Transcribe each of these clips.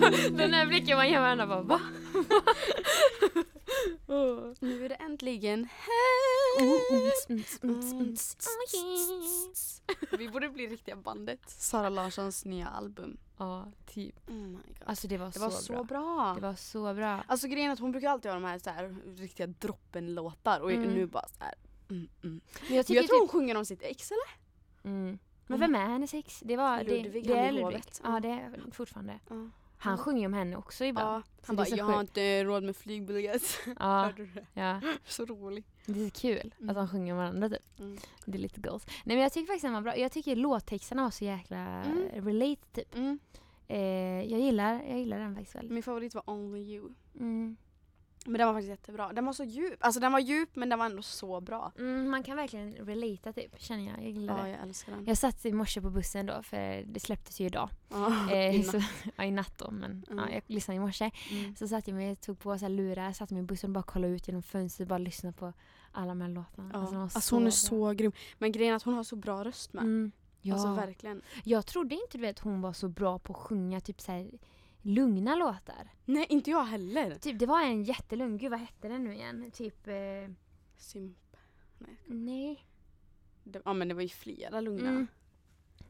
Den där blicken man ger varandra bara va? Nu är det äntligen Vi borde bli riktiga bandet. Sara Larssons nya album. Ja, typ. Oh my God. Alltså det var, det var så, så bra. bra. Det var så bra. Alltså grejen är att hon brukar alltid ha de här, så här riktiga droppen-låtar och Mm. nu bara så här. Mm, mm. Men jag tycker Jag tror hon typ, sjunger om sitt ex eller? mm. Men vem är hennes ex? Det var det, Ludvig, det i är Ludvig. hovet. Ja det är fortfarande. Ja. Han sjunger om henne också ibland. Ja, han bara, jag har inte råd med flygbiljett. Ja, Hörde du det? ja. Så rolig. Det är så kul Mm. att de sjunger om varandra typ. Mm. Det är lite goals. Nej men jag tycker faktiskt den var bra. Jag tycker låttexterna var så jäkla Mm. relate typ. Mm. Eh, jag, gillar, jag gillar den faktiskt väldigt. Min favorit var Only You. Mm. Men den var faktiskt jättebra. Den var så djup. Alltså den var djup men den var ändå så bra. Mm, man kan verkligen relata typ, känner jag. Jag gillar Ja, det. jag älskar den. Jag satt i morse på bussen då, för det släpptes ju idag. Ja, Eh, så, ja, i natt då, men Mm. ja, jag lyssnade i morse. Mm. Så satt jag mig, tog på så här lurar, satt mig i bussen och bara kollade ut genom fönstret och bara lyssnade på alla de här låtarna. Ja. Alltså, var Alltså hon är bra. så grym. Men grejen är att hon har så bra röst med. Mm. Ja. Alltså verkligen. Jag trodde inte du vet hon var så bra på att sjunga typ så här lugna låtar. Nej inte jag heller. Typ, det var en jättelugn, gud vad hette den nu igen? Typ, eh, Simp. Nej. nej. Det, ja men det var ju flera lugna. Mm.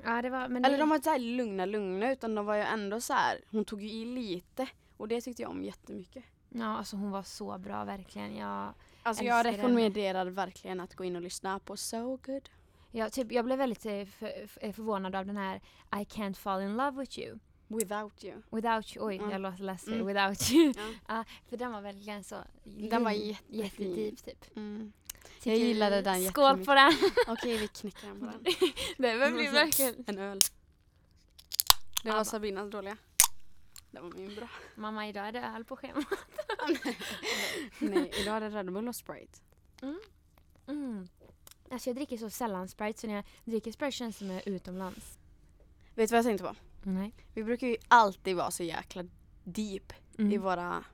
Ja det var, men Eller det, de var inte så här lugna lugna utan de var ju ändå så här. hon tog ju i lite. Och det tyckte jag om jättemycket. Ja alltså hon var så bra verkligen. Jag, Alltså jag Älskar den. rekommenderar verkligen att gå in och lyssna på So Good. jag, typ, jag blev väldigt eh, för, för, förvånad av den här I can't fall in love with you. Without you. Without you, oj Mm. jag ledsen. Mm. Without you. Ja. Ja, för den var verkligen så Den var jättefin. jättedeep typ. Mm. Jag gillade den Skål jättemycket. på den! Okej vi knäcker den på den. det blir verkligen... En öl. Det var. Sabinas dåliga. Det var min bra. Mamma idag är det öl på schemat. Nej, idag är det Red Bull och Sprite. Mm. Alltså jag dricker så sällan Sprite så när jag dricker Sprite känns det som jag är utomlands. Vet du vad jag tänkte på? Nej. Vi brukar ju alltid vara så jäkla deep Mm. i våra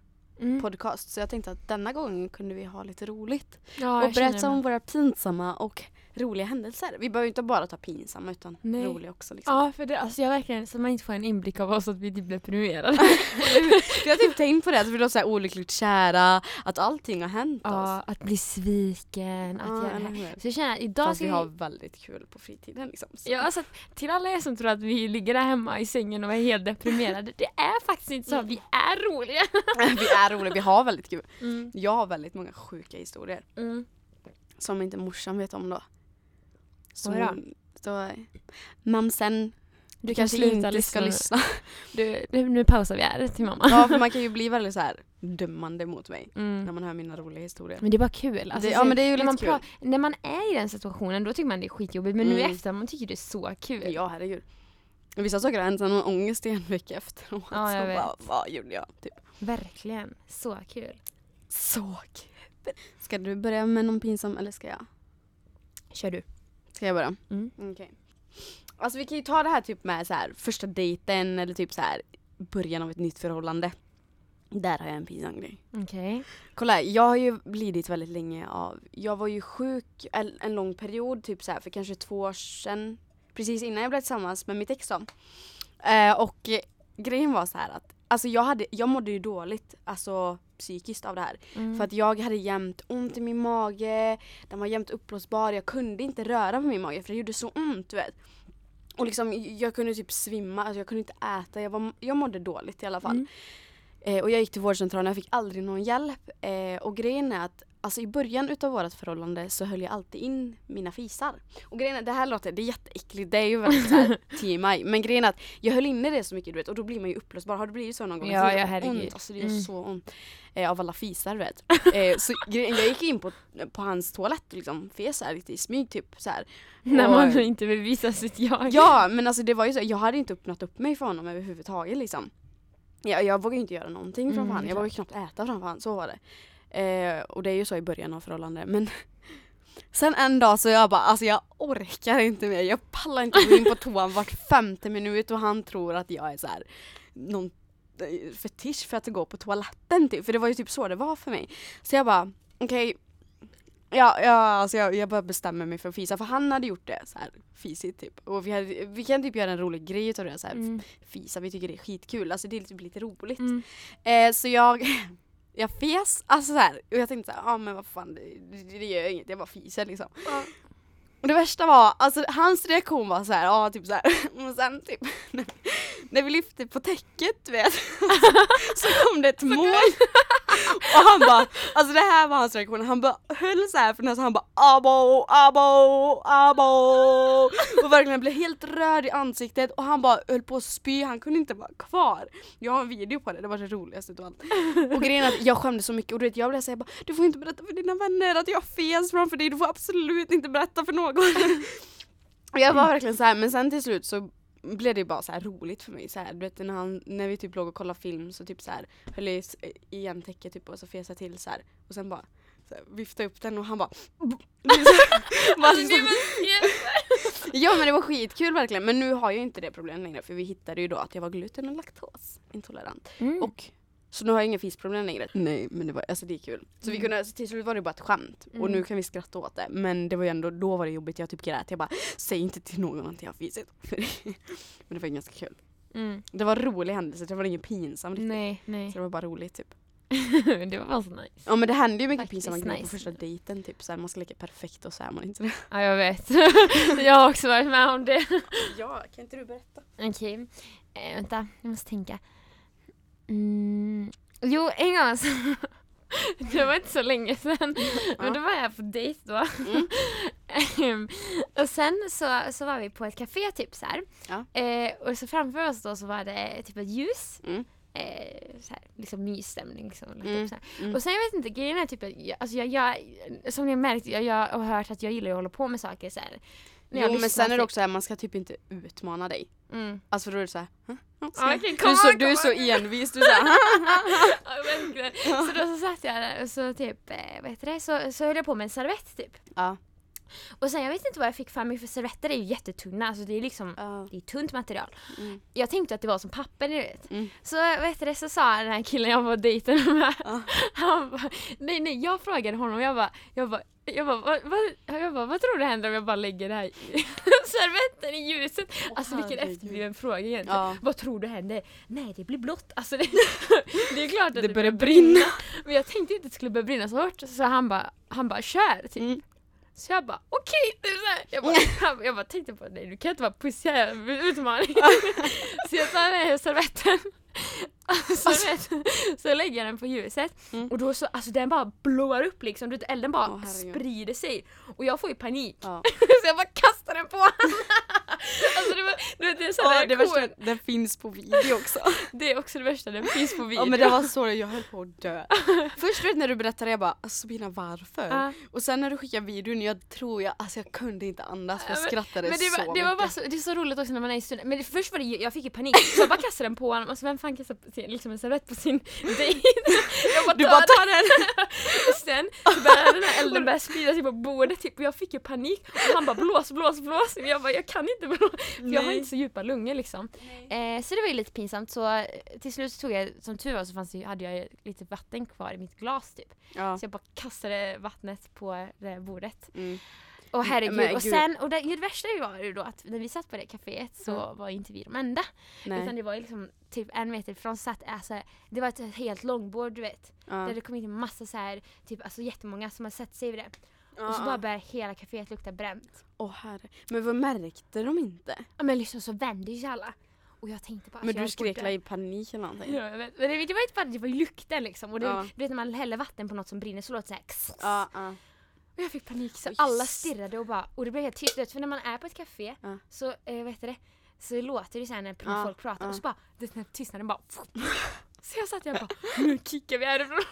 Mm. podcasts. Så jag tänkte att denna gången kunde vi ha lite roligt. Ja, och berätta om våra pinsamma och roliga händelser. Vi behöver inte bara ta pinsamma utan Nej. roliga också. Liksom. Ja, för det, alltså jag verkligen, så man inte får en inblick av oss att vi typ blir prenumererade. jag har typ tänkt på det, att vi låter så här olyckligt kära, att allting har hänt ja, oss. att bli sviken, att göra det? Så jag känner att idag Fast ska vi vi... har väldigt kul på fritiden liksom. Så. Ja, alltså, till alla er som tror att vi ligger där hemma i sängen och är helt deprimerade. Det är faktiskt inte så. Vi är roliga. vi är roliga, vi har väldigt kul. Mm. Jag har väldigt många sjuka historier. Mm. Som inte morsan vet om då. Så, Oj då. så mamsen, du, Du kan kanske inte lyssna ska nu. lyssna. Du, nu, nu pausar vi här till mamma. ja, för man kan ju bli väldigt så här dömande mot mig när Mm. man hör mina roliga historier. Men det är bara kul. Alltså, det, ja men det är ju när, man kul. när man är i den situationen då tycker man det är skitjobbigt men nu Mm. efterhand man tycker det är så kul. Ja herregud. Vissa saker har hänt sen har man ångest i en vecka efteråt. Ja, jag så vet. bara, vad gjorde jag? Typ. Verkligen. Så kul. Så kul. Ska du börja med någon pinsam eller ska jag? Kör du. Ska jag börja? Mm. Okej. Alltså vi kan ju ta det här typ med så här, första dejten eller typ så här början av ett nytt förhållande. Där har jag en pinsam grej. Okej. Kolla jag har ju lidit väldigt länge av, jag var ju sjuk en, en lång period, typ så här för kanske två år sedan. Precis innan jag blev tillsammans med mitt ex då. Eh, och grejen var så här att, alltså jag, hade, jag mådde ju dåligt, alltså psykiskt av det här. Mm. För att jag hade jämt ont i min mage, den var jämt uppblåsbar, jag kunde inte röra på min mage för det gjorde så ont du vet. Och liksom jag kunde typ svimma, alltså jag kunde inte äta, jag, var, jag mådde dåligt i alla fall. Mm. Eh, och jag gick till vårdcentralen och jag fick aldrig någon hjälp. Eh, och grejen är att alltså i början utav vårt förhållande så höll jag alltid in mina fisar. Och grejen är, det här låter, det är jätteäckligt, det är ju väldigt såhär TMI. Men grejen är att jag höll inne det så mycket du vet och då blir man ju uppblåsbar. Har det blivit så någon gång? Ja, ja, herregud. Ont, alltså det gör Mm. så ont. Eh, av alla fisar du vet. Eh, så grejen, jag gick in på, på hans toalett och liksom fes så här lite i smyg typ så här. När Och- man inte vill visa sitt jag. Ja men alltså det var ju så, jag hade inte öppnat upp mig för honom överhuvudtaget liksom. Jag, jag vågade inte göra någonting framför Mm, honom, jag vågade knappt äta framför honom, så var det. Eh, och det är ju så i början av förhållande men Sen en dag så jag bara, alltså jag orkar inte mer, jag pallar inte gå in på toan vart femte minut och han tror att jag är så här någon eh, fetisch för att gå på toaletten typ, för det var ju typ så det var för mig. Så jag bara, okej Ja, ja alltså jag, jag bara bestämmer mig för att fisa för han hade gjort det så här fisigt typ. Och vi, hade, vi kan typ göra en rolig grej utav det så här. Mm. Fisa, vi tycker det är skitkul. Alltså det är typ lite roligt. Mm. Eh, så jag, jag fes, alltså så här, och jag tänkte så här, ja ah, men vad fan det, det, gör inget, jag bara fiser liksom. Ja. Och det värsta var, alltså hans reaktion var så här, ja typ så här. och sen typ när vi lyfte på täcket vet, så kom det ett moln. Och han bara, alltså det här var hans reaktion, han bara höll så här för näsan, han bara abo, abo, abo. Och verkligen blev helt röd i ansiktet och han bara höll på att spy, han kunde inte vara kvar. Jag har en video på det, det var det roligaste utav allt. Och grejen är att jag skämdes så mycket och du vet jag blev såhär, du får inte berätta för dina vänner att jag fes framför dig, du får absolut inte berätta för någon. Och jag var verkligen så här, men sen till slut så blev det bara så här roligt för mig. Så här, du vet, när, han, när vi typ låg och kollade film så typ så här, höll jag i- igen täcket typ, och så fesade jag till så här, och sen bara så här, viftade upp den och han bara... bara liksom, ja men det var skitkul verkligen men nu har jag inte det problemet längre för vi hittade ju då att jag var gluten och laktosintolerant. Mm. Och så nu har jag inga fisproblem längre. Nej men det var, alltså det är kul. Så vi Mm. kunde, alltså, till slut var det bara ett skämt och Mm. nu kan vi skratta åt det. Men det var ju ändå, då var det jobbigt, jag typ grät. Jag bara, säg inte till någon att jag har fisit. men det var ganska kul. Mm. Det var en rolig händelse, det var ingen pinsam riktigt. Nej, nej. Så det var bara roligt typ. det var bara så nice. Ja men det hände ju mycket Faktiskt pinsamma grejer på nice. första dejten typ. Så här, man ska leka perfekt och så är man inte det. Ja, jag vet. jag har också varit med om det. Ja, kan inte du berätta? Okej, eh, vänta, jag måste tänka. Mm. Jo, en gång så Det var inte så länge sedan, men då var jag på dejt då. Mm. Ehm, och sen så, så var vi på ett café typ så här. Ja. Eh, och så framför oss då så var det typ ett ljus. Mm. Eh, så här, liksom mysstämning liksom. lagt Mm. här. Mm. Och sen jag vet inte, grejen är typ att jag, alltså jag, jag, som ni har märkt, jag, jag har hört att jag gillar att hålla på med saker så här. Jag Jo men sen är det också här, man ska typ inte utmana dig. Mm. Alltså då är det såhär, okej, du, är så, du är så envis, du är såhär Ja. Så då så satt jag där och så typ, eh, vad heter det, så, så höll jag på med en servett typ. Ja. Och sen jag vet inte vad jag fick för mig för servetter är ju jättetunna, alltså det är liksom Ja. det är tunt material. Mm. Jag tänkte att det var som papper ni vet. Mm. Så vet du, så sa den här killen jag var på dejten med, Ja. han bara, nej nej jag frågade honom, jag bara, jag bara jag bara, vad, vad, jag bara, vad tror du händer om jag bara lägger det här i servetten i ljuset? alltså vilken efterbliven fråga egentligen. Ja. Vad tror du händer? Nej det blir blått. Alltså det, det är klart att det, Det börjar brinna. Men jag tänkte inte att det skulle börja brinna så hårt så han bara, han bara kör typ. Mm. Så jag bara okej! här. jag, bara, han, jag bara tänkte på nej du kan inte vara pussig här, utmaning. så jag tar med servetten. Så, vet, så lägger jag den på ljuset Mm. och då så, alltså den bara blåar upp liksom, du vet, elden bara herregud. sprider sig och jag får ju panik. Ja. så jag bara kastar den på honom. alltså det var, du vet, det är så Ja, det värsta, den finns på video också. Det är också det värsta, den finns på video. Ja men det var så jag höll på att dö. Först vet, när du berättade jag bara alltså Sabina varför? Ja. Och sen när du skickade videon jag tror jag, alltså jag kunde inte andas för jag Ja, men- skrattade Men det så var, det var mycket. bara så, det är så roligt också när man är i stunden. Men det, först var det, jag fick ju panik så jag bara kastade den på honom. Alltså vem fan kastar sin, liksom en servett på sin dejt? Jag bara Du bara tar den! Och sen började den här elden börja sprida sig på bordet typ, och jag fick ju panik. Och han bara blås, blås, blås. Och jag bara jag kan inte blåsa. För jag har inte så djupa lungor liksom. Eh, så det var ju lite pinsamt. Så eh, till slut så tog jag, som tur var så fanns det, hade jag lite vatten kvar i mitt glas typ. Ja. Så jag bara kastade vattnet på det här bordet. Mm. Och herregud, Men och sen, och det, det värsta var ju då att när vi satt på det kaféet så Ja. var inte vi de enda. Utan Nej. det var ju liksom typ en meter ifrån satt, alltså, det var ett helt långbord du vet. Ja. Där det kom in en massa så här, typ alltså jättemånga som har sett sig vid det. Och så bara ja. började hela kaféet lukta bränt. Åh herre. Men vad märkte de inte? Ja men liksom så vände ju alla. Och jag tänkte bara Men du skrek borde- i panik eller någonting? Ja, jag vet. Men det, det var inte bara det var lukten liksom. Och det, Ja. du vet när man häller vatten på något som brinner så låter det så här. kss. Ja, ja. Och jag fick panik så Oj. alla stirrade och bara, och det blev helt tyst. För när man är på ett café Ja. så, eh, vet du det, så låter det så här när folk pratar och så bara, det, den här tystnaden bara Så jag satt jag bara, nu kickar vi härifrån.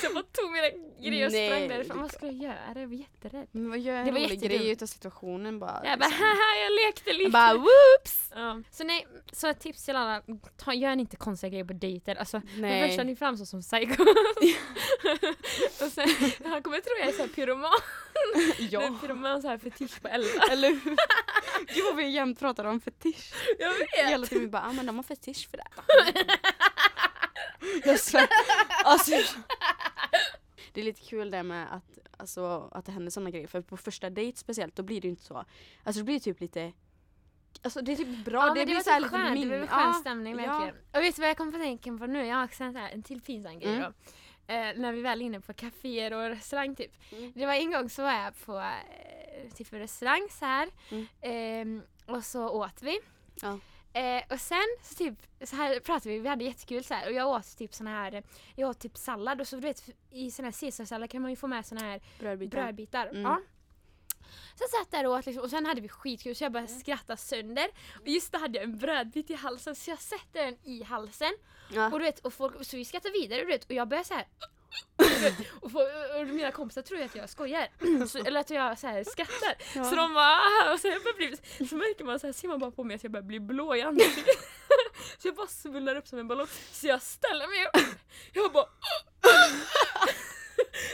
Så jag bara tog mina grejer och Nej, sprang därifrån. Vad skulle jag göra? Jag var jätterädd. Men vad gör en Det var rolig grej utav situationen bara? Jag bara, liksom. haha jag lekte lite. Jag bara whoops! Ja. Så nej, så ett tips till alla, ta, gör inte konstiga grejer på dejter. Alltså, Nej. första ni framstår som psycho. och sen, han kommer tro jag är så här pyroman. Ja. En pyroman så här fetisch på eldar. Eller hur? Gud vad vi jämt pratar om fetisch. Jag vet. Hela tiden vi bara, ah, men de har fetisch för det. Jag svär. Alltså, det är lite kul det med att alltså, att det händer sådana grejer. För på första dejt speciellt, då blir det ju inte så. Alltså det blir typ lite Alltså det är typ bra, Ja, det men blir var så här typ lite skönt, min... Det blev skön stämning ja. verkligen. Och vet du vad jag kommer att tänka på nu? Jag har också en, här, en till pinsam grej Mm. då. Eh, när vi väl är inne på kaféer och restaurang typ. Mm. Det var en gång så var jag på eh, typ restaurang så här. Mm. Ehm, och så åt vi. Ja. Eh, och sen så typ så här pratade vi, vi hade jättekul så här och jag åt typ såna här, jag åt typ sallad och så du vet i sån här caesarsallad kan man ju få med såna här Brödbitar. brödbitar. Mm. Ja. Så jag satt där och åt liksom, och sen hade vi skitkul så jag började skratta sönder. Och just då hade jag en brödbit i halsen så jag sätter den i halsen Ja. och du vet, och folk, så vi skrattar vidare du vet, och jag börjar så här. och, och mina kompisar tror att jag skojar. Så, eller att jag så här skrattar. Ja. Så de bara "Ah", och så, jag bli, så märker man så här, ser man bara på mig att jag börjar bli blå i ansiktet. så jag bara svullar upp som en ballong. Så jag ställer mig upp. Jag bara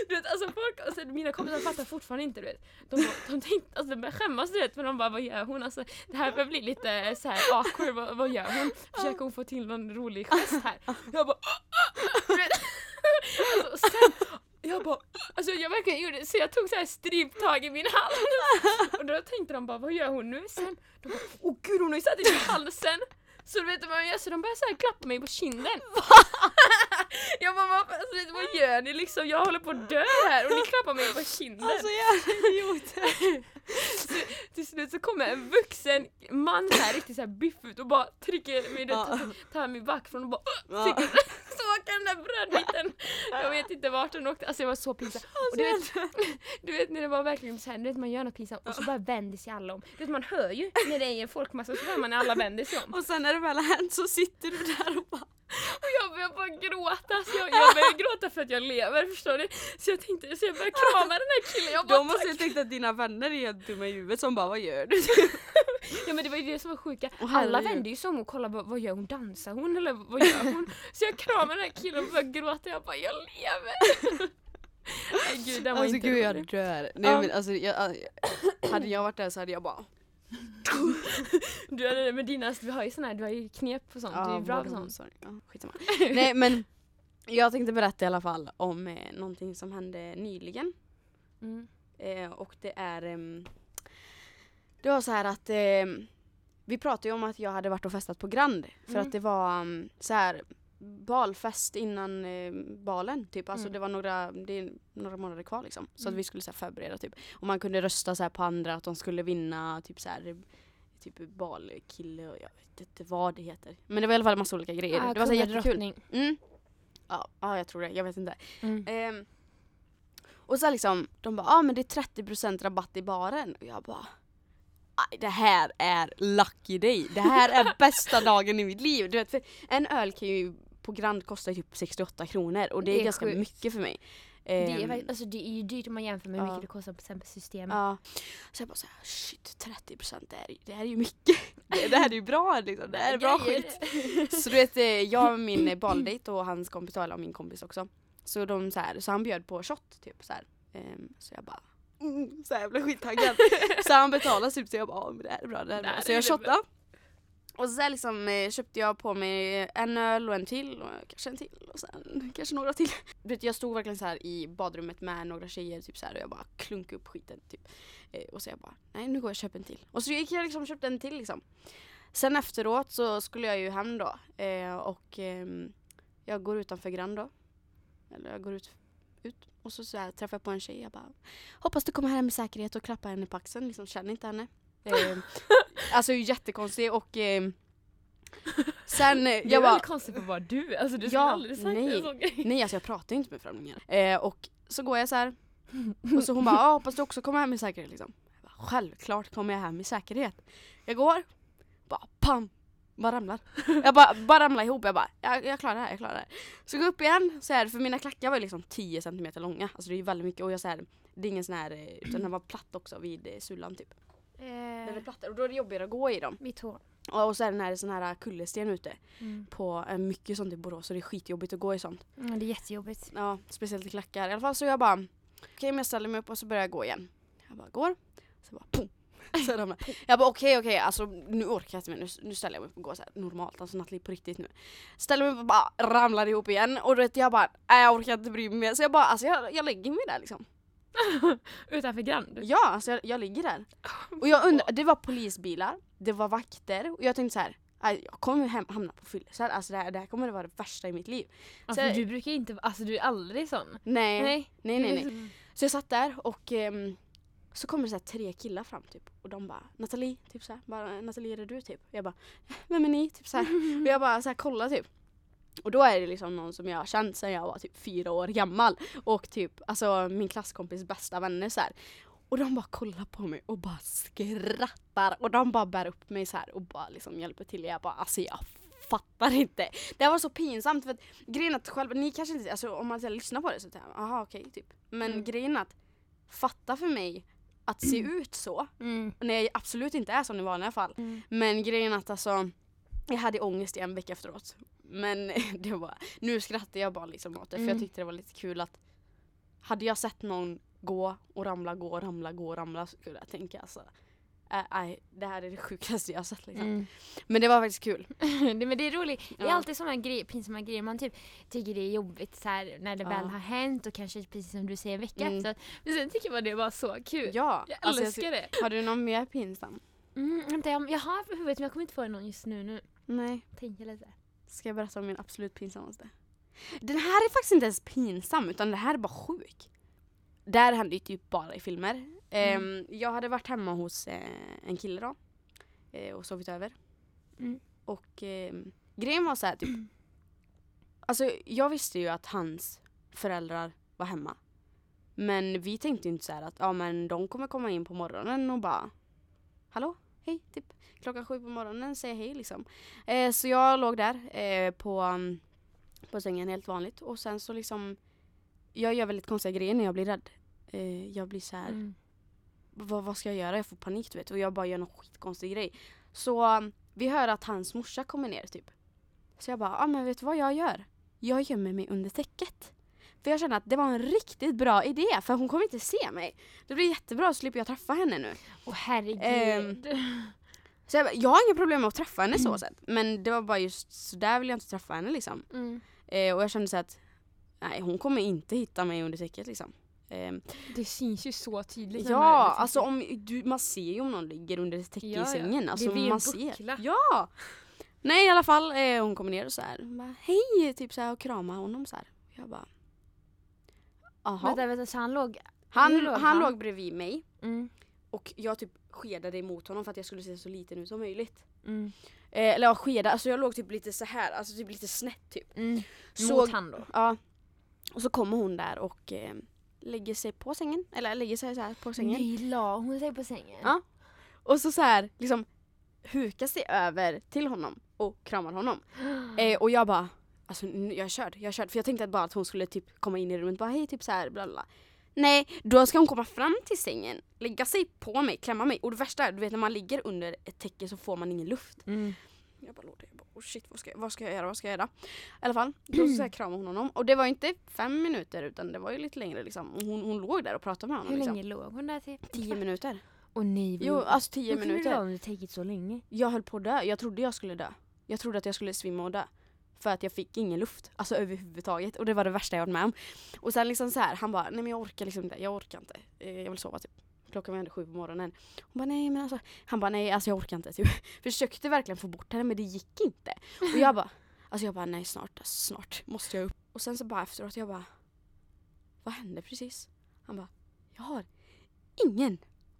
du vet alltså folk, alltså, mina kompisar fattar fortfarande inte du vet. De, de tänkte, alltså de skämmas du vet men de bara vad gör hon? Alltså det här börjar bli lite så här awkward, vad, vad gör hon? Försöker hon få till någon rolig gest här? Jag bara du vet. Alltså, sen, jag bara, alltså jag verkligen gjorde så jag tog så här stryptag i min hals. Och då tänkte de bara vad gör hon nu? Sen, de bara åh gud hon har ju satt i halsen. Så du vet vad man gör? Så de börjar så här klappa mig på kinden. jag bara vad, alltså, du, vad gör ni liksom? Jag håller på att dö här och ni klappar mig på kinden. Alltså jävla idioter. Till slut så kommer en vuxen man så här riktigt så här biff ut och bara trycker mig, Ja. tar, tar mig bakifrån och bara trycker, åker den där brödbiten. Jag vet inte vart den åkte, alltså jag var så pinsam. Och du vet, du vet när det var verkligen så här, du vet man gör något pinsamt och så bara vänder sig alla om. Du vet man hör ju när det är en folkmassa så hör man när alla vänder sig om. Och sen när det väl har hänt så sitter du där och bara Och jag börjar bara gråta, så jag, jag börjar gråta för att jag lever förstår du. Så jag tänkte, så jag började krama den här killen, jag bara De måste ju tänkt att dina vänner är helt dumma i huvudet som bara vad gör du? Ja men det var ju det som var sjuka. Alla vände ju sig om och kollade vad, vad gör hon, dansar hon eller vad gör hon? Så jag kramade den här killen och började gråta, jag bara jag lever. Nej gud den var Alltså inte gud jag rolig. dör. Nej Ja. men alltså jag, hade jag varit där så hade jag bara Du hade det med dina, vi har ju såna här, du har ju knep på sånt, du är bra på sånt. sorry. Ja, skitsamma. Nej men jag tänkte berätta i alla fall om eh, någonting som hände nyligen. Mm. Eh, och det är ehm, Det var så här att ehm, Vi pratade ju om att jag hade varit och festat på Grand för Mm. att det var um, så här balfest innan eh, balen typ. Alltså Mm. det var några, det några månader kvar liksom. Så att Mm. vi skulle så här, förbereda typ. Och man kunde rösta så här, på andra att de skulle vinna typ så här Typ balkille och jag vet inte vad det heter. Men det var i alla fall massa olika grejer. Ah, det var så jättekul. Mm. Ja, ja, jag tror det. Jag vet inte. Mm. Ehm, och så liksom, de bara, ja ah, men det är 30% rabatt i baren. Och jag bara, "Aj, det här är lucky day. Det här är bästa dagen i mitt liv. Du vet, för en öl kan ju på Grand kosta typ 68 kronor och det är, Det är ganska sjukt. mycket för mig. Det är, Ehm, alltså, det är ju dyrt om man jämför med hur Ja. mycket det kostar på exempel systemet. Ja. Så jag bara såhär, shit 30% det är- det här är ju mycket. Det, det här är ju bra liksom. Det här är bra Grejer. skit. Så du vet, eh, jag och min baldejt och hans kompis, eller min kompis också. Så, de, så, här, så han bjöd på shot typ så här. Ehm, så jag bara, mm, så jag blev skittaggad. så han betalade typ så jag bara, "Ja, men det här är bra, det här är bra. Så är jag det shottade. Och så, liksom, eh, köpte jag på mig en öl och en till och kanske en till och sen kanske några till. Jag stod verkligen så här i badrummet med några tjejer typ så här, och jag bara klunkade upp skiten typ. Eh, och så jag bara, nej nu går jag och köper en till. Och så gick jag liksom och köpte en till liksom. Sen efteråt så skulle jag ju hem då eh, och ehm, jag går utanför Grand då. Eller jag går ut, ut och så, så här, träffar jag på en tjej. Jag bara hoppas du kommer hem med säkerhet och klappar henne på axeln. Liksom känner inte henne. Eh, alltså jättekonstig och ehm, sen eh, är jag bara väldigt konstigt att vara du, alltså du skulle Ja, aldrig sagt nej. en sån grej. Nej alltså jag pratar inte med främlingar. Eh, och så går jag så här. Och så hon bara, ah, hoppas du också kommer hem i säkerhet liksom. Bara, Självklart kommer jag hem i säkerhet. Jag går, bara pam, bara ramlar. Jag bara, bara ramlar ihop, jag bara, jag, jag klarar det här, jag klarar det här. Så går jag upp igen, så här, för mina klackar var ju liksom 10 cm långa. Alltså det är ju väldigt mycket och jag så här, det är ingen sån här, eh, utan den var platt också vid eh, sulan typ. Den är Eh, platt och då är det jobbigare att gå i dem. mitt hår. Och, och så är det sån här kullersten ute Mm. på eh, mycket sånt i Borås så det är skitjobbigt att gå i sånt. Mm, det är jättejobbigt. Ja, speciellt i klackar. I alla fall så jag bara, okej men jag ställer mig upp och så börjar jag gå igen. Jag bara går, så bara pum. Så ramlar. Jag bara okej okej, alltså nu orkar jag inte mer. Nu, nu ställer jag mig upp och går så här normalt, alltså Nathalie på riktigt nu. Ställer mig upp och bara ramlar ihop igen och du vet jag bara, nej jag orkar inte bry mig mer. Så jag bara, alltså jag, jag lägger mig där liksom. Utanför Grand? Ja, alltså jag, jag ligger där. Och jag undrar, det var polisbilar, det var vakter och jag tänkte så här. "Aj, Jag kommer hem, hamna på fyllecell, alltså det här, det här kommer att vara det värsta i mitt liv. Alltså, Så- du brukar inte, alltså du är aldrig sån. Nej, nej, nej. nej, nej. Så jag satt där och ehm, så kommer det så här tre killar fram typ och de bara Nathalie, typ så här, bara Nathalie är det du typ? Jag bara vem är ni? Typ så här. Och jag bara så här kolla typ. Och då är det liksom någon som jag har känt sedan jag var typ fyra år gammal och typ alltså min klasskompis bästa vänner så här. Och de bara kollar på mig och bara skrattar och de bara bär upp mig så här och bara liksom hjälper till. Jag bara alltså jag fattar inte. Det var så pinsamt för att grejen att själva, ni kanske inte, alltså om man lyssnar på det så tänker jag aha okej typ. Men Mm. grejen att fatta för mig att se ut så, Mm. när jag absolut inte är sån i vanliga fall. Mm. Men grejen att alltså, jag hade ångest i en vecka efteråt. Men det var, nu skrattar jag bara liksom åt det för Mm. jag tyckte det var lite kul att hade jag sett någon gå och ramla, gå och ramla, gå och ramla så skulle jag tänka alltså äh, nej, det här är det sjukaste jag har sett liksom. Mm. Men det var faktiskt kul. det, men det är roligt. Det är Ja. alltid sådana grejer, pinsamma grejer. Man typ tycker det är jobbigt så här, när det Ja. väl har hänt och kanske precis som du säger en vecka Mm. efter. Men sen tycker man det var så kul. Ja, Jag alltså, älskar det. Har du någon mer pinsam? Mm, vänta, jag, jag har på huvudet men jag kommer inte få någon just nu. nu. Nej. Tänker lite. Ska jag berätta om min absolut pinsammaste? Den här är faktiskt inte ens pinsam utan det här är bara sjuk. Det här händer ju typ bara i filmer. Ehm, jag hade varit hemma hos eh, en kille då. Eh, och sovit över. Mm. Och ehm, grejen var så här typ. Alltså jag visste ju att hans föräldrar var hemma. Men vi tänkte inte så här att ja men de kommer komma in på morgonen och bara Hallå, hej, typ klockan sju på morgonen säger hej liksom. Eh, så jag låg där eh, på, um, på sängen helt vanligt och sen så liksom Jag gör väldigt konstiga grejer när jag blir rädd. Eh, jag blir så här, Mm. vad, vad ska jag göra? Jag får panik du vet och jag bara gör någon skitkonstig grej. Så um, vi hör att hans morsa kommer ner typ. Så jag bara, ja ah, men vet du vad jag gör? Jag gömmer mig under täcket. För jag känner att det var en riktigt bra idé för hon kommer inte se mig. Det blir jättebra så slipper jag träffa henne nu. Åh herregud. Ehm, Så jag, jag har inga problem med att träffa henne Mm. så sett. Men det var bara just så där vill jag inte träffa henne liksom. mm. Eh, och jag kände så att nej hon kommer inte hitta mig under täcket liksom. Ehm, Det syns ju så tydligt. ja, alltså om du, man ser ju om någon ligger under ett täcke Ja, i sängen. Det Alltså blir en man ser. buckla. Ja! Nej i alla fall, eh, hon kommer ner och så här, bara, hej typ så här och kramar honom så här. Jag bara Jaha. Vänta, vänta, så han låg... Han, låg han, han? låg bredvid mig Mm. och jag typ skedade emot honom för att jag skulle se så liten ut som möjligt. Mm. Eh, eller ja, skeda, alltså jag låg typ lite så här, alltså typ lite snett typ. Mm. Så- Mot han då. Ja. Och så kommer hon där och eh, lägger sig på sängen, eller lägger sig så här på sängen. Nej, la hon sig på sängen? Ja. Och så så här liksom hukar sig över till honom och kramar honom. Eh, och jag bara, alltså jag är körd, jag är körd. För jag tänkte att bara att hon skulle typ komma in i rummet och bara hej typ så här bla bla. Nej, då ska hon komma fram till sängen, lägga sig på mig, klämma mig. Och det värsta är, du vet när man ligger under ett täcke så får man ingen luft. Mm. Jag bara låg där, jag bara oh shit vad ska, jag, vad ska jag göra, vad ska jag göra? I alla fall, då så här kramade hon honom. Och det var inte fem minuter utan det var ju lite längre liksom. Och hon, hon låg där och pratade med honom Hur liksom. länge låg hon där till? Tio minuter. Åh nej, Jo, alltså tio Hur kunde du minuter. vara under täcket så länge? Jag höll på att dö. Jag trodde jag skulle dö. Jag trodde att jag skulle svimma och dö. För att jag fick ingen luft. Alltså överhuvudtaget. Och det var det värsta jag varit med om. Och sen liksom så här, han bara, nej men jag orkar liksom inte. Jag orkar inte. Eh, jag vill sova typ. Klockan var ändå sju på morgonen. Hon bara, nej men alltså. Han bara, nej alltså jag orkar inte. Typ. Försökte verkligen få bort henne men det gick inte. Och jag bara, alltså jag bara, nej snart, alltså, snart måste jag upp. Och sen så bara efteråt, jag bara, vad hände precis? Han bara, jag har ingen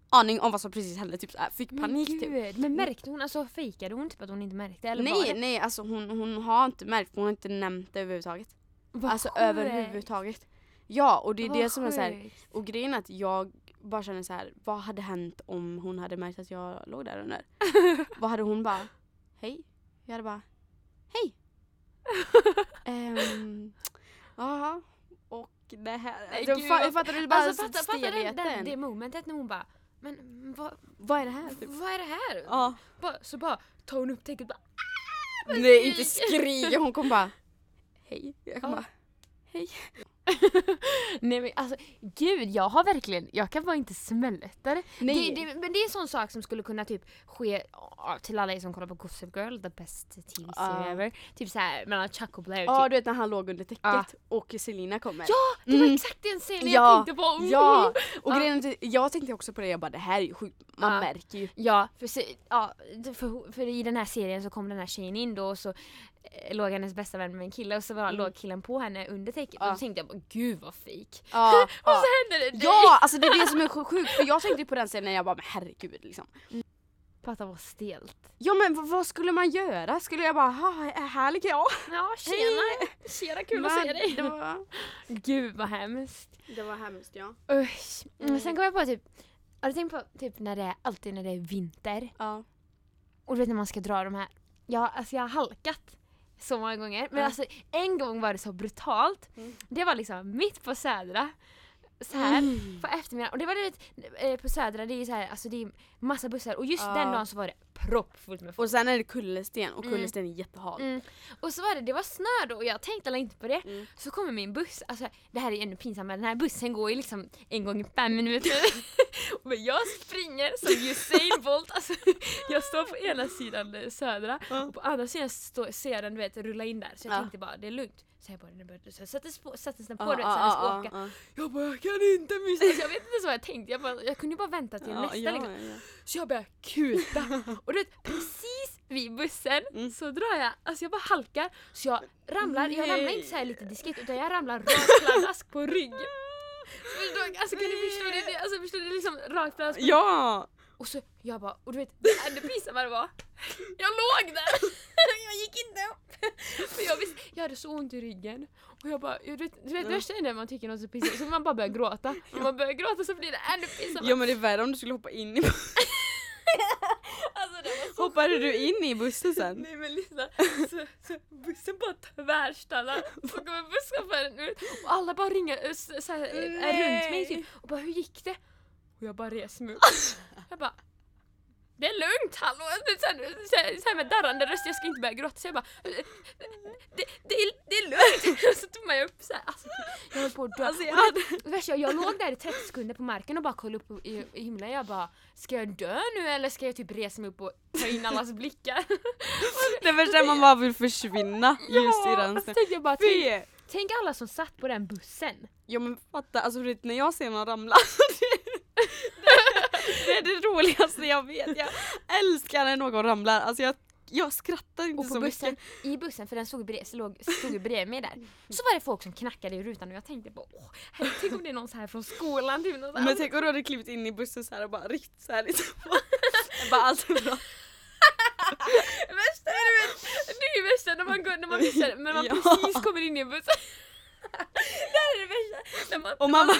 aning om vad som precis hände. Typ så här, fick panik men typ. gud. Men märkte hon, alltså fejkade hon typ att hon inte märkte? Eller Nej, det? nej alltså hon, hon har inte märkt, hon har inte nämnt det överhuvudtaget. Vad alltså sjukt. överhuvudtaget. Ja och det är Vad det som är så här, sjukt. och grejen är att jag bara känner så här, vad hade hänt om hon hade märkt att jag låg där under? vad hade hon bara, hej? Jag hade bara, hej! Ehm, Jaha, och det här, Nej, då gud, vad- fattar du bara Alltså fatta, fatta den, den, det momentet när hon bara Men vad, Vad är det här? Typ? vad är det här? Ja. Bara, så bara tar hon upp täcket bara Nej inte skrika, hon kom bara Hej. Jag kom Ja. bara Hej. Nej men alltså gud jag har verkligen, jag kan bara inte smälta det. Nej. det, det men det är en sån sak som skulle kunna typ ske till alla er som kollar på Gossip Girl, the best tv-serie Ja. ever. Typ såhär mellan Chuck och Blair. Ja typ. du vet när han låg under täcket Ja. och Selina kommer. Ja, det var Mm. exakt den scenen Ja, jag tänkte på. Oh. Ja, och Ja. grejen jag tänkte också på det, jag bara det här är ju sjukt, man märker ju. Ja, för, se- ja för, för i den här serien så kom den här tjejen in då och så låg hennes bästa vän med en kille och så var, Mm. låg killen på henne under täcket Ja. och då tänkte jag bara gud vad fake. Ja, Och så hände det ja, alltså det är det som är sj- sjukt för jag tänkte på den scenen när jag bara men herregud liksom. Fatta vad stelt. Ja men vad skulle man göra? Skulle jag bara ha här ligger jag? Ja tjena, tjena kul att se dig. Det var, Gud vad hemskt. det var hemskt ja. Usch. Mm. Men sen kom jag på typ, har du tänkt på typ när det är, alltid när det är vinter Ja. och du vet när man ska dra de här, ja alltså jag har halkat så många gånger men Mm. alltså en gång var det så brutalt. Mm. Det var liksom mitt på Södra så här Mm. på eftermiddagen och det var du vet, eh, på Södra det är ju så här, alltså det är massa bussar och just Ja. den dagen så var det proppfullt med folk. Och sen är det kullersten och Mm. kullersten är jättehal. Mm. Och så var det, det var snö då och jag tänkte alla inte på det. Mm. Så kommer min buss, alltså det här är ännu pinsammare, den här bussen går ju liksom en gång i fem minuter. Men jag springer som Usain Bolt, alltså jag står på ena sidan eh, södra och på andra sidan stå, ser jag den du vet rulla in där så jag Ja. tänkte bara det är lugnt. Så jag bara den började, så jag satte, spå, satte den på Ja, du vet så ja, åka. ja. Jag bara jag kan inte missa, alltså, jag vet inte så jag tänkte, jag, bara, jag kunde bara vänta till nästa ja, liksom. ja. Så jag börjar kuta och du vet precis vid bussen Mm. så drar jag, alltså jag bara halkar så jag ramlar, jag ramlar inte så här lite diskret utan jag ramlar rakt pladask på rygg. Alltså kan du förstå det? det? Alltså förstår du liksom rakt pladask på rygg. Ja! Och så jag bara, och du vet det pinsamma det var, jag låg där! jag gick inte upp! För jag, visste, jag hade så ont i ryggen och jag bara, jag vet, du vet värsta är när man tycker något är så pinsamt så man bara börjar gråta. När man börjar gråta så blir det ännu pinsammare. Ja men det är värre om du skulle hoppa in i Alltså det var så Hoppade du in i bussen sen? Nej men lyssna, så, så bussen bara tvärstannar så kommer busschauffören ut och alla bara ringer äh, så, här, Nej. runt mig typ och bara hur gick det? Och jag bara reser mig upp. Jag bara det är lugnt, hallå! Så här, så här, så här med darrande röst, jag ska inte börja gråta så jag bara "Eh, det, det, är, det är lugnt! Så tog man upp så här, alltså, jag höll på att dö. Alltså, jag hade- värsta, jag låg där i 30 sekunder på marken och bara kollade upp i, i himlen, jag bara ska jag dö nu eller ska jag typ resa mig upp och ta in allas blickar? Det värsta är man bara vill försvinna just i den och så stunden. tänkte jag bara, tänk, tänk alla som satt på den bussen. Ja men fatta, alltså när jag ser någon ramla, alltså, det, är det roligaste jag vet. Jag älskar när någon ramlar, alltså jag, jag skrattar inte Och på så bussen, mycket. i bussen, för den stod, bred, låg, stod bredvid mig där, så var det folk som knackade i rutan och jag tänkte på åh, herre, tänk om det är någon så här från skolan typ, någon här, Men tänk om du hade klivit in i bussen så här och bara ryckt så här liksom. bara allt är bra. värsta är du vet, det är ju värsta när man går, när man missar, när man Ja. precis kommer in i bussen. det här är det värsta, när man, Och man bara,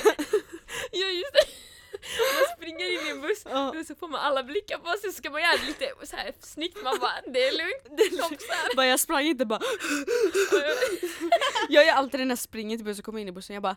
ja just det. Man springer in i en buss och så får man alla blickar på sig så ska man göra det lite så här snyggt, man bara det är lugnt, det är kompisar. bara jag sprang inte bara. Jag gör alltid när jag springer till bussen och kommer in i bussen, jag bara.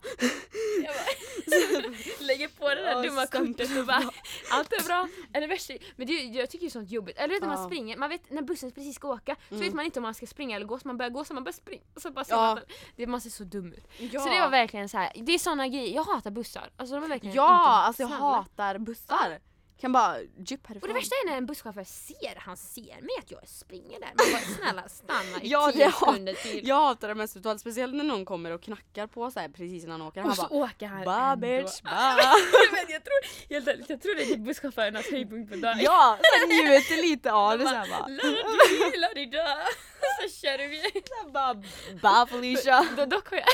Jag bara, lägger på det där dumma kortet och bara allt är bra. Eller värsta, men det, jag tycker det är sånt jobbigt. Eller vet när man springer, man vet när bussen precis ska åka så Mm. vet man inte om man ska springa eller gå så man börjar gå så man börjar springa så bara ser man att det, man ser så dum ut. Så det var verkligen så här. det är såna grejer, jag hatar bussar. Alltså de är verkligen Ja, inte alltså jag snälla. hatar bussar. Kan bara jup härifrån. Och det värsta är när en busschaufför ser, han ser mig att jag springer där. Man bara snälla stanna i Ja, tio sekunder till. Jag hatar det mest utav allt, speciellt när någon kommer och knackar på så här precis innan han åker. Han och så bara åker han Ba ändå. bitch, ba. Men jag tror, helt ärligt, jag tror det är typ busschaufförernas höjdpunkt på dagen. Ja, sen njuter lite av det såhär bara. La-di-di, la-di-da. Så kör vi. Sen bara ba Felicia. Dock har jag...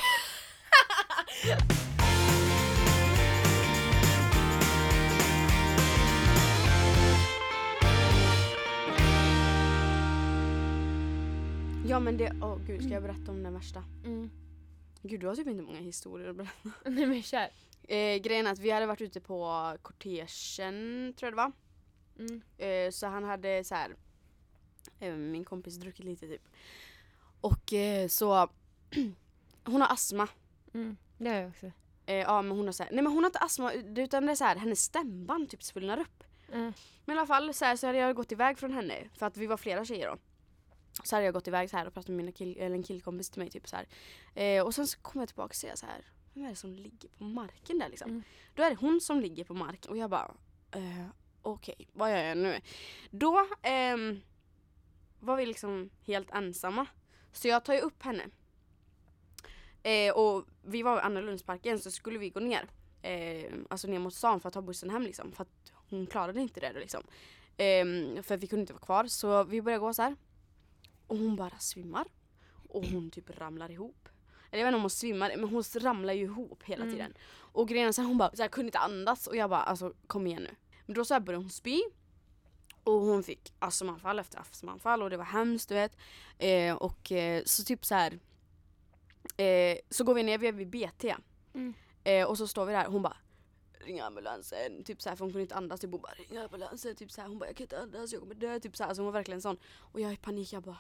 Ja men det, åh gud ska jag berätta om den värsta? Mm. Gud du har typ inte många historier att berätta. Nej men kör. Eh, grejen är att vi hade varit ute på kortegen tror jag det var. Mm. Eh, så han hade så här. Eh, min kompis druckit lite typ. Och eh, så hon har astma. Mm. Det har jag också. Eh, ja men hon har så här, nej men hon har inte astma utan det är så här, hennes stämband typ svullnar upp. Mm. Men i alla fall så, här, så hade jag gått iväg från henne för att vi var flera tjejer då. Så hade jag gått iväg så här och pratat med mina kill, eller en killkompis till mig typ så här. Eh, och sen så kom jag tillbaka och säger så här. vem är det som ligger på marken där liksom? Mm. Då är det hon som ligger på marken och jag bara, eh, okej, vad gör jag nu? Då ehm, var vi liksom helt ensamma. Så jag tar ju upp henne. Eh, och vi var i Annalundsparken så skulle vi gå ner. Eh, alltså ner mot stan för att ta bussen hem liksom. För att hon klarade inte det då liksom. Eh, för vi kunde inte vara kvar så vi började gå så här. Och hon bara svimmar. Och hon typ ramlar ihop. Eller jag vet inte om hon svimmar men hon ramlar ju ihop hela Mm. tiden. Och grejen är hon bara så här, kunde inte andas och jag bara alltså kom igen nu. Men då så här började hon spy. Och hon fick astmaanfall efter astmaanfall och det var hemskt du vet. Eh, och eh, så typ så här. Eh, så går vi ner, vi är vid BT. Mm. Eh, och så står vi där hon bara Ring ambulansen, typ såhär för hon kunde inte andas. Typ, hon bara ring ambulansen, typ såhär hon bara jag kan inte andas, jag kommer dö. Typ såhär, alltså hon var verkligen sån. Och jag är i panik, jag bara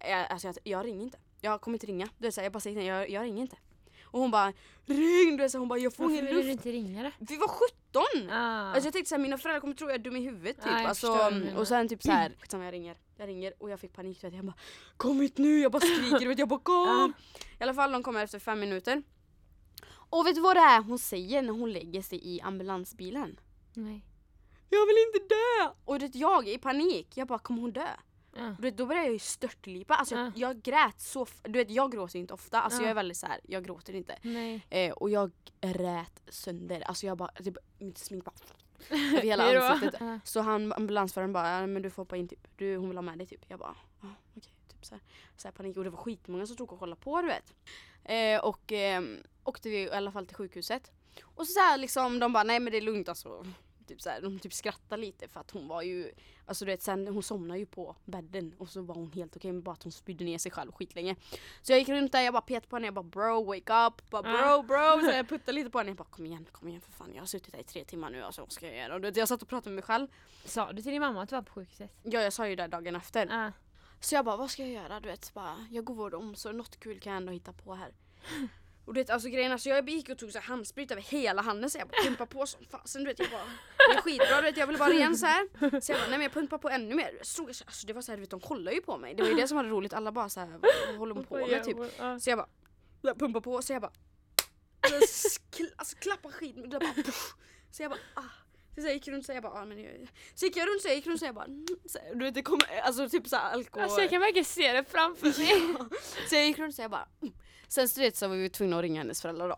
jag, alltså jag, jag ringer inte. Jag kommer inte ringa. Du vet, såhär, jag bara säger henne, jag, jag ringer inte. Och hon bara ring! Du vet, så hon bara jag får Varför ingen ville du luft. inte ringa det? Vi var 17! Ah. Alltså jag tänkte såhär, mina föräldrar kommer tro att jag är dum i huvudet typ. Jag alltså, förstår vad du menar. och sen typ såhär, skitsamma jag ringer. Jag ringer och jag fick panik. du Vet, jag bara kom hit nu, jag bara skriker, du vet, jag bara kom! I alla fall de kommer efter fem minuter. Och vet du vad det är hon säger när hon lägger sig i ambulansbilen? Nej. Jag vill inte dö! Och du vet, jag i panik, jag bara kommer hon dö? Ah. Du vet, då började jag ju störtlipa, alltså jag, Ja. jag grät så, du vet jag gråter inte ofta, alltså Ja. jag är väldigt så här, jag gråter inte. Eh, och jag rät sönder, alltså jag bara, typ, mitt smink bara över hela ansiktet. Ah. Så han, ambulansföraren bara, men du får hoppa in typ, du, hon vill ha med dig typ. Jag bara, ja okej. Typ så här, så här panik och det var skitmånga som stod och kollade på du vet. Eh, och eh, åkte vi i alla fall till sjukhuset. Och så, så här, liksom, de bara, nej men det är lugnt alltså. Typ så här, de typ skrattade lite för att hon var ju, alltså du vet sen hon somnade ju på bädden och så var hon helt okej med bara att hon spydde ner sig själv skitlänge. Så jag gick runt där, jag bara petade på henne, jag bara bro wake up, bara bro bro. Så jag puttade lite på henne, jag bara kom igen, kom igen för fan jag har suttit här i tre timmar nu alltså vad ska jag göra? Och du vet, jag satt och pratade med mig själv. Sa du till din mamma att du var på sjukhuset? Ja jag sa ju det dagen efter. Ah. Så jag bara, vad ska jag göra? Du vet, bara, jag går vård och omsorg, något kul kan jag ändå hitta på här. Och du vet, alltså grejen är, så jag gick och tog så här handsprit över hela handen så jag bara pumpade på som fasen. Du vet, jag bara, det är skitbra, du vet, jag vill vara ren så här. Så jag bara, nej men jag pumpar på ännu mer. Stod, alltså, det var så här, du vet, de kollade ju på mig. Det var ju det som var roligt, alla bara så här, vad håller hon på med typ? Så jag bara, pumpar på, så jag bara, alltså klappar skit, det bara, puff. så jag bara, ah. Så jag gick runt så jag bara, ah, men jag, så gick jag runt så jag gick runt så jag bara, mm, så, du vet det kom, alltså typ såhär alkohol. Alltså jag kan verkligen se det framför mig. Så jag gick runt så jag bara mm. Sen så, vet, så var vi tvungna att ringa hennes föräldrar då.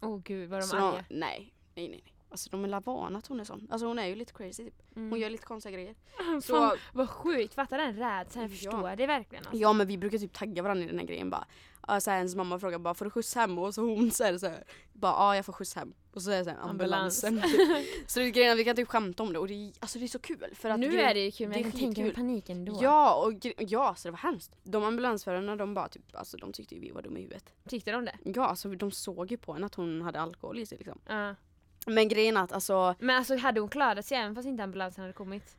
Åh oh, gud vad de så är de, arga. nej, nej, nej. Alltså de är vana att hon är sån. Alltså hon är ju lite crazy typ. Hon Mm. gör lite konstiga grejer. Fan, Så, vad sjukt, fatta den rädslan, jag Ja. förstår det verkligen. Alltså. ja men vi brukar typ tagga varandra i den här grejen bara. Ja, så här, ens mamma frågar bara får du skjuts hem? Och så hon säger så här, bara ja jag får skjuts hem. Och så är det så här, Ambulans. ambulansen. typ. så det är grejen att vi kan typ skämta om det och det är, alltså det är så kul. För att nu grejen- är det ju kul men jag kan tänka mig paniken då. Ja, och ja så det var hemskt. De ambulansförarna de bara typ, alltså de tyckte ju vi var dumma i huvudet. Tyckte de det? Ja, alltså de såg ju på henne att hon hade alkohol i sig liksom. Ja. Men grejen att alltså, Men alltså hade hon klarat sig även fast inte ambulansen hade kommit?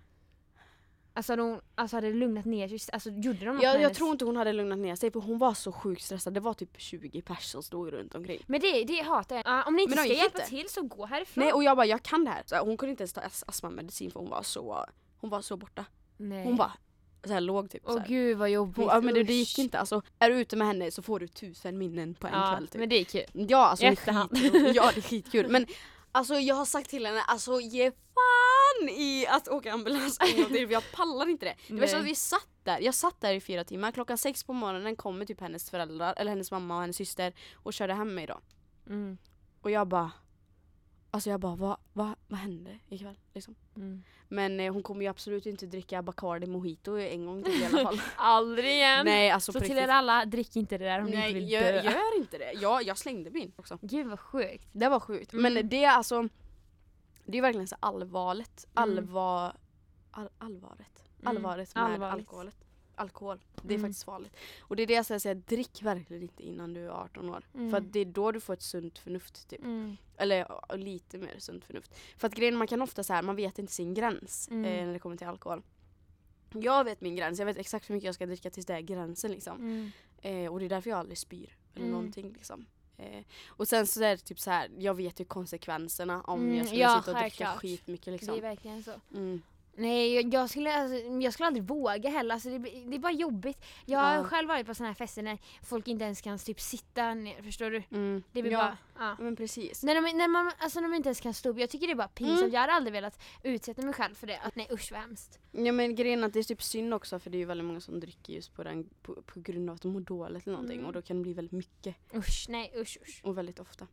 Alltså hade hon alltså, hade det lugnat ner sig? Alltså gjorde de något jag, jag tror inte hon hade lugnat ner sig för hon var så sjukt stressad. Det var typ 20 pers som stod runt omkring. Men det, det hatar jag. Ja, om ni inte ska hjälpa inte. till så gå härifrån. Nej och jag bara, jag kan det här. Så hon kunde inte ens ta as- astmamedicin för hon var så, hon var så borta. Nej. Hon bara så här, låg typ Åh här. gud vad jobbigt. Hon, ja, men det, det gick inte. Alltså, är du ute med henne så får du tusen minnen på en Ja, kväll typ. men det är kul. Ja, alltså det är skitkul. Ja, det är skitkul. Men alltså jag har sagt till henne, alltså ge fan i att åka ambulans en gång till för jag pallar inte det. Det var så Nej. att vi satt där, jag satt där i fyra timmar, klockan sex på morgonen kommer typ hennes föräldrar, eller hennes mamma och hennes syster och körde hem mig då. Mm. Och jag bara, alltså jag bara vad, vad, vad hände ikväll liksom? Mm. Men eh, hon kommer ju absolut inte dricka Bacardi Mojito en gång till i alla fall. Aldrig igen! Nej alltså så till er alla, drick inte det där om ni inte vill gör, dö. gör inte det. Jag, jag slängde min också. Gud vad sjukt. Det var sjukt. Mm. Men det är alltså Det är verkligen så allvarligt. Mm. Allvar, all, allvaret. Mm. Allvaret med Allvarligt. alkoholet. Alkohol. Det är Mm. faktiskt farligt. Och det är det jag säger, drick verkligen inte innan du är 18 år. Mm. För att det är då du får ett sunt förnuft typ. Mm. Eller lite mer sunt förnuft. För att grejen man kan ofta så här, man vet inte sin gräns Mm. eh, när det kommer till alkohol. Jag vet min gräns, jag vet exakt hur mycket jag ska dricka tills det är gränsen liksom. Mm. Eh, och det är därför jag aldrig spyr. Eller Mm. någonting liksom. Eh, och sen så är det typ så här, jag vet ju konsekvenserna om Mm, jag skulle ja, sitta och dricka skitmycket Det är liksom. verkligen så. Nej, jag, jag, skulle, alltså, jag skulle aldrig våga heller. Alltså, det, det är bara jobbigt. Jag har Ja. själv varit på såna här fester när folk inte ens kan typ sitta ner, förstår du? Mm. Det blir ja, bara... Ja. men precis. När, de, när, man, alltså, när de inte ens kan stå upp, jag tycker det är bara pinsamt. Mm. Jag hade aldrig velat utsätta mig själv för det. Att, nej usch vad hemskt. Ja men grejen är att det är typ synd också för det är ju väldigt många som dricker just på, den, på, på grund av att de mår dåligt eller någonting Mm. och då kan det bli väldigt mycket Usch, nej usch usch. och väldigt ofta.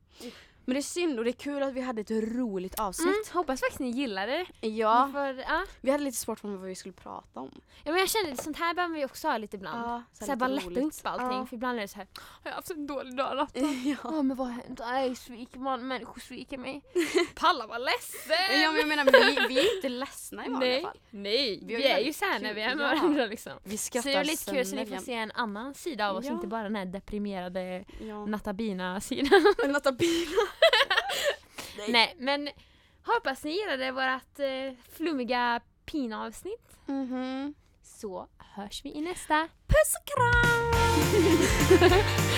Men det är synd och det är kul att vi hade ett roligt avsnitt. Mm, hoppas faktiskt ni gillade det. Ja, Får, ja. vi hade lite svårt för vad vi skulle prata om. ja men jag kände att sånt här behöver vi också ha lite ibland. Ja, så här, bara lätta upp allting. Ja. För ibland är det så här. har jag haft en dålig dag natten? ja. Ja men vad har hänt? Nej sviker man, människor sviker mig. Palla var ledsen! ja men jag menar vi, vi är inte ledsna i vanliga fall. nej, Vi vi, är ju såhär när vi är med varandra liksom. Vi Så skrattar det är lite kul så ni får se en annan sida av oss, inte bara den här deprimerade. Natabina-sidan. Natabina. Nej men hoppas ni gillade vårat eh, flummiga pina-avsnitt. Mhm. Så hörs vi i nästa. Puss och kram!